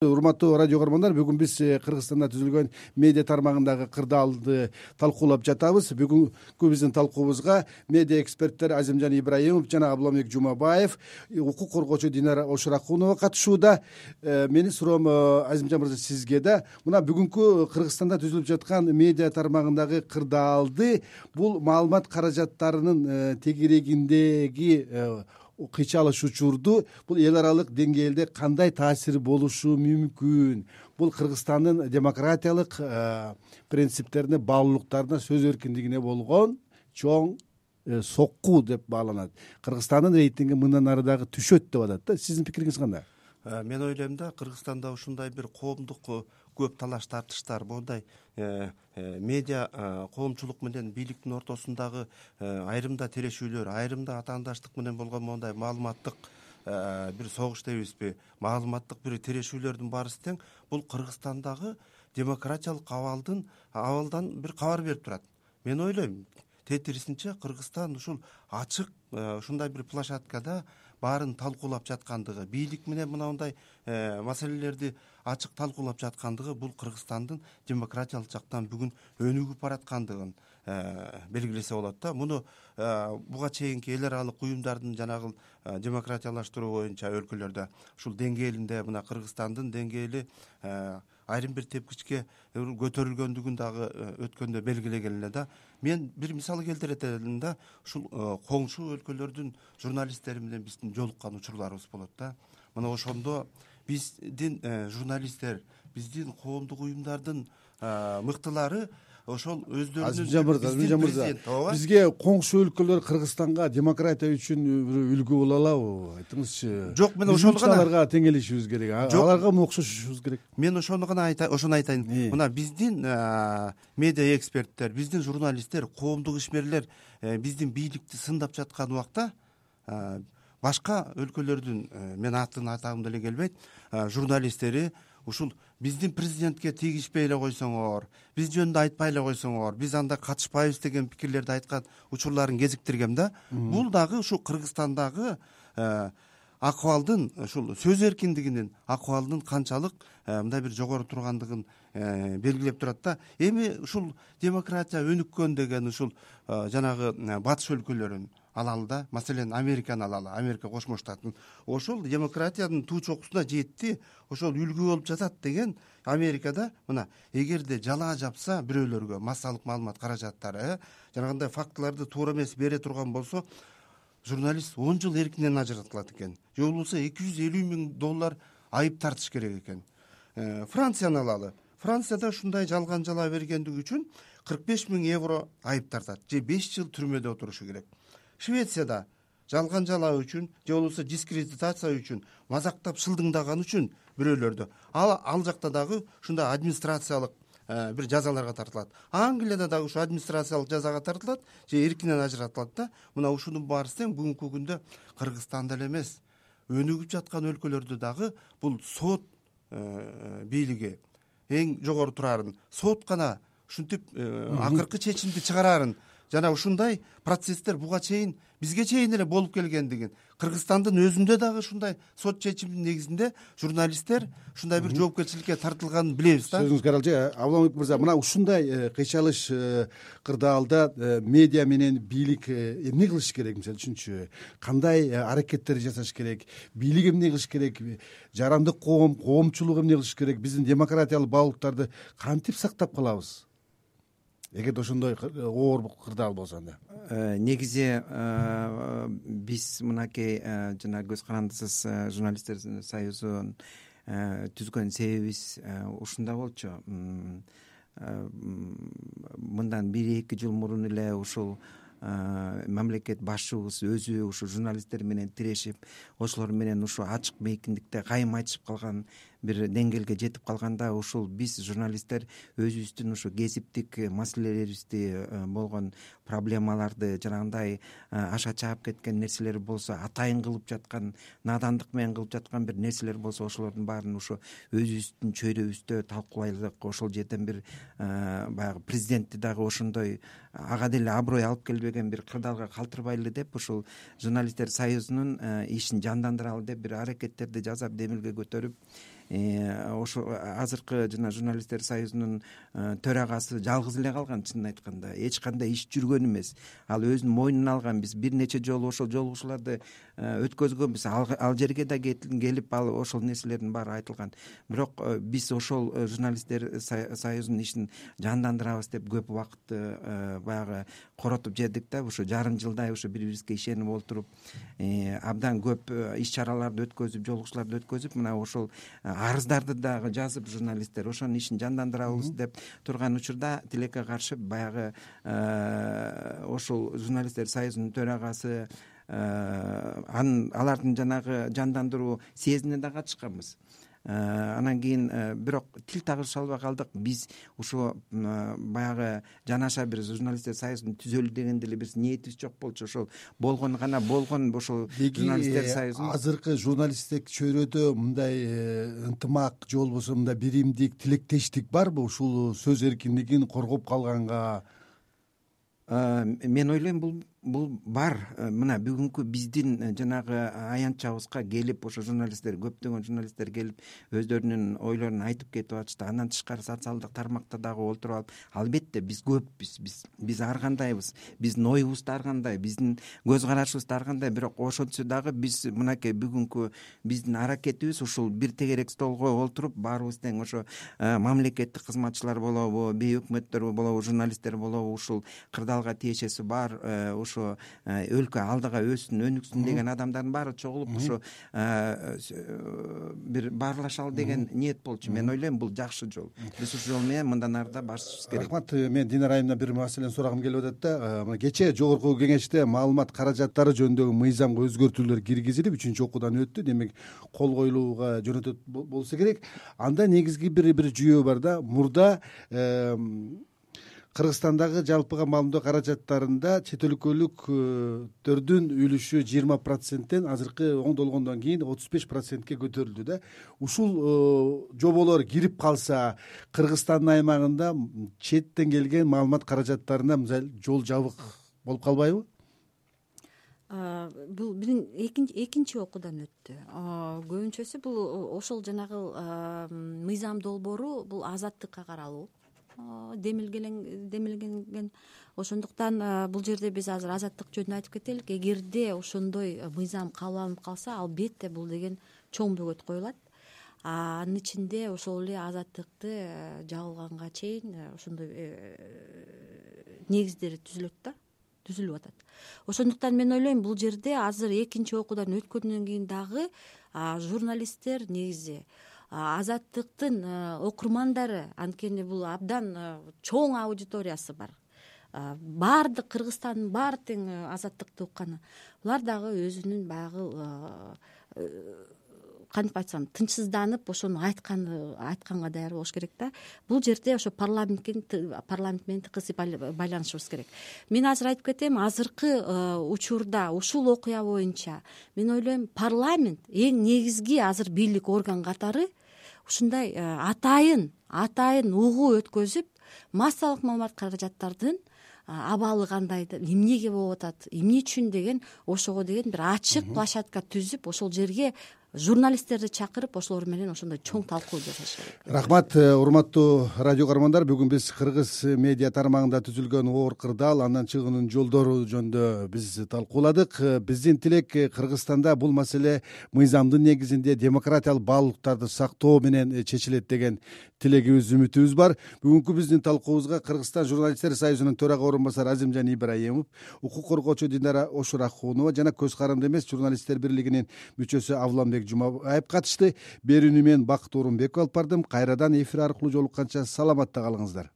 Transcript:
урматтуу радио көрөрмандар бүгүн биз э, кыргызстанда түзүлгөн медиа тармагындагы кырдаалды талкуулап жатабыз. Бүгүнкү биздин талкуубузга медиа эксперттер азимжан ибраимов жана абламек жумабаев укук коргоочу динара ошуракунова катышууда. Э, менин суроом э, азимжан мырза сизге да. Мына бүгүнкү кыргызстанда түзүлүп жаткан медиа тармагындагы кырдаалды бул маалымат каражаттарынын тегерегиндеги кыйчалыш учурду. Бул эл аралык деңгээлде кандай таасири болушу мүмкүн? Бул кыргызстандын демократиялык э, принциптерине баалуулуктарына сөз эркиндигине болгон чоң э, сокку деп бааланат. Кыргызстандын рейтинги мындан ары дагы түшөт деп атат да. Сиздин пикириңиз кандай? Э, мен ойлойм да кыргызстанда ушундай бир коомдук көп талаш тартыштар моундай медиа э, коомчулук менен бийликтин ортосундагы айрымда тирешүүлөр айрымда атаандаштык менен болгон моундай маалыматтык бир согуш дейбизби маалыматтык бир тирешүүлөрдүн баарысы тең. Бул кыргызстандагы демократиялык абалдын абалдан бир кабар берип турат. Мен ойлойм тетирисинче кыргызстан ушул ачык ушундай бир площадкада баарын талкуулап жаткандыгы бийлик менен мындай маселелерди ачык талкуулап жаткандыгы бул кыргызстандын демократиялык жактан бүгүн өнүгүп бараткандыгын э, белгилесе болот да. Муну э, буга чейинки эл аралык уюмдардын жанагы э, демократиялаштыруу боюнча өлкөлөрдө ушул деңгээлинде мына кыргызстандын деңгээли айрым бир тепкичке көтөрүлгөндүгүн дагы өткөндө белгилеген эле да. Мен бир мисал келтире элем да ушул коңшу өлкөлөрдүн журналисттери менен биздин жолуккан учурларыбыз болот да. Мына ошондо биздин э, журналисттер биздин коомдук уюмдардын э, мыктылары ошол өздөрүнүн мырза ооба. бизге коңшу өлкөлөр кыргызстанга демократия үчүн бир үлгү боло алабы айтыңызчы. Жок мен ошону гана аларга теңелишибиз керек аларга окшошушубуз керек? Мен ошону гана ошону айтайын. Мына биздин э, медиа эксперттер биздин журналисттер коомдук ишмерлер биздин бийликти сындап жаткан убакта башка өлкөлөрдүн э, мен атын атагым деле келбейт э, журналисттери ушул биздин президентке тийгизбей эле койсоңор биз жөнүндө айтпай эле койсоңор биз анда катышпайбыз деген пикирлерди айткан учурларын кезиктиргем да бул дагы ушул кыргызстандагы э, акыбалдын ушул сөз эркиндигинин акыбалынын канчалык мындай бир жогору тургандыгын белгилеп турат да. Эми ушул демократия өнүккөн деген ушул жанагы батыш өлкөлөрүн алалы да маселен американы алалы америка кошмо штатын ошол демократиянын туу чокусуна жетти ошол үлгү болуп жатат деген америкада мына эгерде жалаа жапса бирөөлөргө массалык маалымат каражаттары э, жанагындай фактыларды туура эмес бере турган болсо журналист он жыл эркинен ажыратылат экен. Же болбосо эки жүз элүү миң доллар айып тартыш керек экен. Э, францияны алалы. Францияда ушундай жалган жалаа бергендиги үчүн кырк беш миң евро айып тартат. Же беш жыл түрмөдө отурушу керек швецияда жалган жалаа үчүн же болбосо дискредитация үчүн мазактап шылдыңдаган үчүн бирөөлөрдү. Ал ал жакта дагы ушундай администрациялык э, бир жазаларга тартылат. Англияда дагы ушу администрациялык жазага тартылат же эркинен ажыратылат да. Мына ушунун баарысы тең бүгүнкү күндө кыргызстанда эле эмес. Өнүгүп жаткан өлкөлөрдө дагы бул сот э, бийлиги эң жогору турарын сот гана ушинтип э, акыркы чечимди чыгараарын жана ушундай процесстер буга чейин бизге чейин эле болуп келгендигин кыргызстандын өзүндө дагы ушундай сот чечиминин негизинде журналисттер ушундай бир жоопкерчиликке тартылганын билебиз да. Сөзүңүзгө абламек мырза мына ушундай э, кыйчалыш э, кырдаалда э, медиа менен бийлик эмне кылыш керек? Мисалы үчүнчү кандай аракеттер жасаш керек? Бийлик эмне кылыш керек? Жарандык коом коомчулук эмне кылыш керек? Биздин демократиялык баалуулуктарды кантип сактап калабыз эгерде ошондой оор кырдаал болсо анда э, негизи э, биз мынакей э, жана көз карандысыз журналисттер союзун түзгөн себебибиз ушунда болчу. Мындан бир эки жыл мурун эле ушул мамлекет башчыбыз өзү ушу журналисттер менен тирешип ошолор менен ушу ачык мейкиндикте кайым айтышып калган бир деңгээлге жетип калганда ушул биз журналисттер өзүбүздүн ушу кесиптик маселелерибизди э, болгон проблемаларды жанагындай э, аша чаап кеткен нерселер болсо атайын кылып жаткан наадандык менен кылып жаткан бир нерселер болсо ошолордун баарын ушу өзүбүздүн чөйрөбүздө талкуулайлык ошол жерден бир э, баягы президентти дагы ошондой ага деле аброй алып келбеген бир кырдаалга калтырбайлы деп ушул журналисттер союзунун ишин жандандыралы деп бир аракеттерди жасап демилге көтөрүп ошо азыркы жана журналисттер союзунун төрагасы жалгыз эле калган чынын айтканда. Эч кандай иш жүргөн эмес. Ал өзүнүн мойнуна алган биз бир нече жолу ошол жолугушууларды өткөзгөнбүз. Ал жерге да келип ал ошол нерселердин баары айтылган. Бирок биз ошол журналисттер союзунун ишин жандандырабыз деп көп убакытты баягы коротуп жибердик да. Ушу жарым жылдай ушу бири бирибизге ишенип олтуруп абдан көп иш чараларды өткөзүп жолугушууларды өткөзүп мына ошол арыздарды дагы жазып журналисттер ошонун ишин жандандырабыз деп турган учурда тилекке каршы баягы ошол журналисттер союзунун төрагасы анын алардын жанагы жандандыруу съездине да катышканбыз Э, анан кийин э, бирок тил табыша албай калдык. Биз ушул баягы жанаша бир журналисттер союзун түзөлү деген деле бир ниетибиз жок болчу. Ошол болгону гана болгон ошол журналисттер э, союзун азыркы журналисттик чөйрөдө мындай ынтымак же болбосо мындай биримдик тилектештик барбы? Ушул сөз эркиндигин коргоп калганга мен ойлойм бул бул бар. Э, мына бүгүнкү биздин э, жанагы аянтчабызга келип ошо журналисттер көптөгөн журналисттер келип өздөрүнүн ойлорун айтып кетип атышты. Андан тышкары социалдык тармакта дагы олтуруп алып албетте биз көппүз. Биз биз ар кандайбыз биздин оюбуз да ар кандай биздин көз карашыбыз да ар кандай бирок ошентсе дагы биз мынакей бүгүнкү биздин аракетибиз ушул бир тегерек столго олтуруп баарыбыз тең ошо э, мамлекеттик кызматчылар болобу бейөкмөттөр болобу журналисттер болобу ушул кырдаалга тиешеси бар ошо э, өлкө алдыга өссүн өнүксүн деген адамдардын баары чогулуп ошо э, э, бир баарлашалы деген ниет болчу. Мен ойлойм бул жакшы жол. Биз ушул жол менен мындан ары да басышыбыз керек. Рахмат мен динара айымдан бир маселени сурагым келип атат да. Мына кечээ жогорку кеңеште маалымат каражаттары жөнүндөгү мыйзамга өзгөртүүлөр киргизилип үчүнчү окуудан өттү. Демек кол коюлууга жөнөтөт болсо керек. Анда негизги бир бир жүйөө бар да. Мурда кыргызстандагы жалпыга маалымдоо каражаттарында чет өлкөлүктөрдүн үлүшү жыйырма проценттен азыркы оңдолгондон кийин отуз беш процентке көтөрүлдү да. Ушул э, жоболор кирип калса кыргызстандын аймагында четтен келген маалымат каражаттарына мисалы жол жабык болуп калбайбы? Бул экинчи окуудан өттү. Көбүнчөсү бул ошол жанагы мыйзам долбоору бул азаттыкка каралуу демилгенген. Ошондуктан бул жерде биз азыр азаттык жөнүндө айтып кетелик. Эгерде ошондой мыйзам кабыл алынып калса албетте бул деген чоң бөгөт коюлат. Анын ичинде ошол эле азаттыкты э, жабылганга чейин э, ошондой э, негиздери түзүлөт да түзүлүп атат. Ошондуктан мен ойлойм бул жерде азыр экинчи окуудан өткөндөн кийин дагы журналисттер негизи азаттыктын окурмандары анткени бул абдан чоң аудиториясы бар. Баардык кыргызстандын баары тең азаттыкты укканы булар дагы өзүнүн баягы кантип айтсам тынчсызданып ошону айтканы айтканга даяр болуш керек да. Бул жерде ошо парламент парламент менен тыкыз байланышыбыз керек. Мен азыр айтып кетейм азыркы э, учурда ушул окуя боюнча мен ойлойм парламент эң негизги азыр бийлик орган катары ушундай э, атайын атайын угуу өткөзүп массалык маалымат каражаттардын абалы кандай эмнеге болуп атат эмне үчүн деген ошого деген бир ачык площадка түзүп ошол жерге журналисттерди чакырып ошолор менен ошондой чоң талкуу жасаш керек. Рахмат э, урматтуу радио каармандар. Бүгүн биз кыргыз медиа тармагында түзүлгөн оор кырдаал андан чыгуунун жолдору жөнүндө биз талкууладык. Э, биздин тилек э, кыргызстанда бул маселе мыйзамдын негизинде демократиялык баалуулуктарды сактоо менен чечилет деген тилегибиз үмүтүбүз бар. Бүгүнкү биздин талкуубузга кыргызстан журналисттер союзунун төрага орун басары азимжан ибраимов укук коргоочу динара ошурахунова жана көз каранды эмес журналисттер бирлигинин мүчөсү авламбек жумабаев катышты. Берүүнү мен бакыт оорунбеков алып бардым. Кайрадан эфир аркылуу жолукканча саламатта калыңыздар